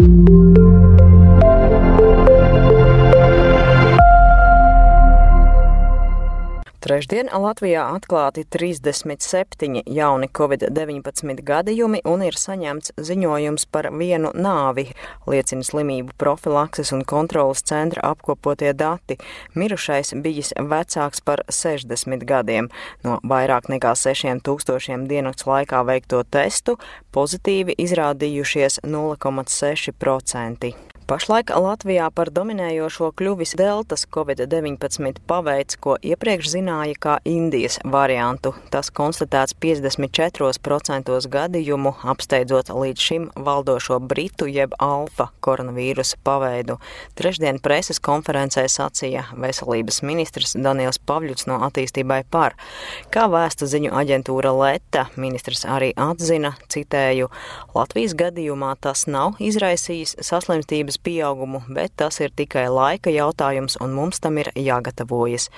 Thank you. Trešdien Latvijā atklāti 37 jauni covid-19 gadījumi un ir saņemts ziņojums par vienu nāvi, liecina slimību profilakses un kontrolas centra apkopotie dati. Mirušais bijis vecāks par 60 gadiem. No vairāk nekā 6000 diennakts laikā veikto testu pozitīvi izrādījušies 0,6%. Pašlaik Latvijā par dominējošo kļuvis deltas covid-19 paveids, ko iepriekš zināja kā Indijas variantu. Tas konstatēts 54% gadījumu, apsteidzot līdz šim valdošo britu jeb alfa koronavīrusa paveidu. Trešdien preses konferencē sacīja veselības ministrs Daniels Pavļuts no attīstībai par. Kā vēsta ziņu aģentūra Leta, ministrs arī atzina, citēju, Latvijas gadījumā tas nav izraisījis saslimstības pieaugumu, bet tas ir tikai laika jautājums, un mums tam ir jāgatavojas.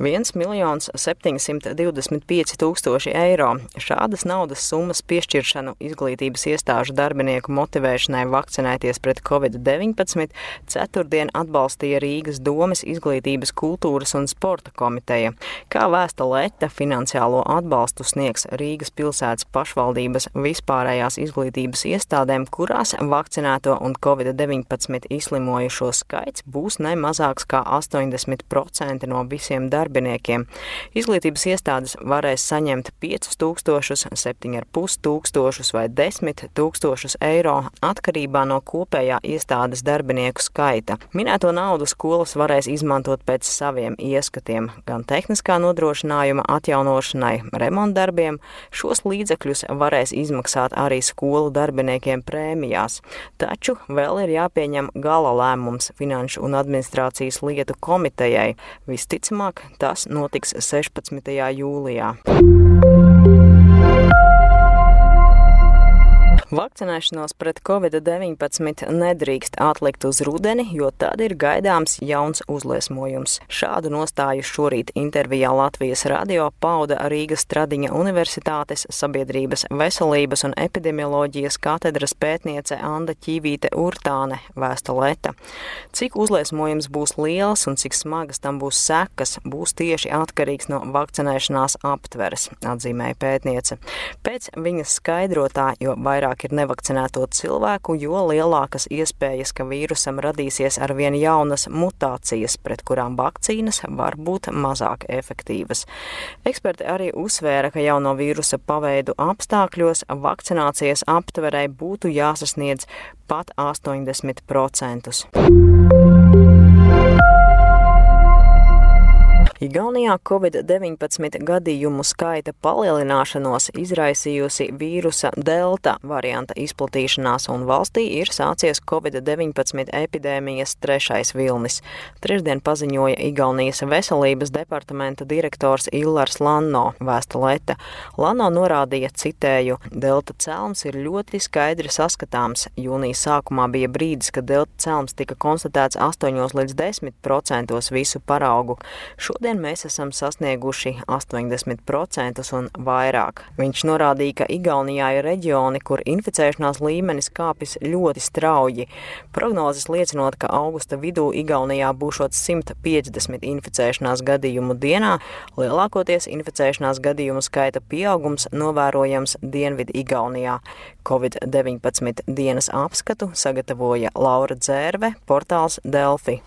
1 miljons 725 tūkstoši eiro. Šādas naudas summas piešķiršanu izglītības iestāžu darbinieku motivēšanai vakcinēties pret covid-19 ceturtdien atbalstīja Rīgas domas izglītības, kultūras un sporta komiteja. Kā vēsta Leta, finansiālo atbalstu sniegs Rīgas pilsētas pašvaldības vispārējās izglītības iestādēm, kurās vakcinēto un covid-19 izslimojušo skaits būs ne mazāks kā 80% no visiem darbiniekiem darbiniekiem. Izglītības iestādes varēs saņemt 5000, 7,5 tūkstošus vai 10 tūkstošus eiro atkarībā no kopējā iestādes darbinieku skaita. Minēto naudu skolas varēs izmantot pēc saviem ieskatiem, gan tehniskā nodrošinājuma atjaunošanai, remontdarbiem. Šos līdzekļus varēs izmaksāt arī skolu darbiniekiem prēmijās. Taču vēl ir jāpieņem gala lēmums Finanšu un administrācijas lietu komitejai. Visticamāk, Tas notiks 16. jūlijā. Vakcinēšanos pret covid-19 nedrīkst atlikt uz rudeni, jo tad ir gaidāms jauns uzliesmojums. Šādu nostāju šorīt intervijā Latvijas radio pauda Rīgas Tradiņa Universitātes sabiedrības veselības un epidemioloģijas katedras pētniece Anda Ķīvīte Urtāne vēsta Leta. Cik uzliesmojums būs liels un cik smagas tam būs sekas, būs tieši atkarīgs no vakcinēšanās aptveres, atzīmēja pētniece. Pēc viņas skaidrotā, jo vairāk vairāk ir nevakcinēto cilvēku, jo lielākas iespējas, ka vīrusam radīsies ar vien jaunas mutācijas, pret kurām vakcīnas var būt mazāk efektīvas. Eksperti arī uzsvēra, ka jauno vīrusa paveidu apstākļos vakcinācijas aptverei būtu jāsasniedz pat 80%. Igaunijā Covid-19 gadījumu skaita palielināšanos izraisījusi vīrusa delta varianta izplatīšanās, un valstī ir sācies Covid-19 epidēmijas trešais vilnis. Trešdien paziņoja Igaunijas veselības departamenta direktors Illars Lanno, vēsta Leta. Lanno norādīja, citēju, delta celms ir ļoti skaidri saskatāms. Jūnijas sākumā bija brīdis, kad delta celms tika konstatēts 8 līdz 10% visu paraugu. Šodien Šodien mēs esam sasnieguši 80% un vairāk. Viņš norādīja, ka Igaunijā ir reģioni, kur inficēšanās līmenis kāpis ļoti strauji. Prognozes liecinot, ka augusta vidū Igaunijā būšot 150 inficēšanās gadījumu dienā, lielākoties inficēšanās gadījumu skaita pieaugums novērojams Dienvidu Igaunijā. Covid-19 dienas apskatu sagatavoja Laura Dzērve, portāls Delfi.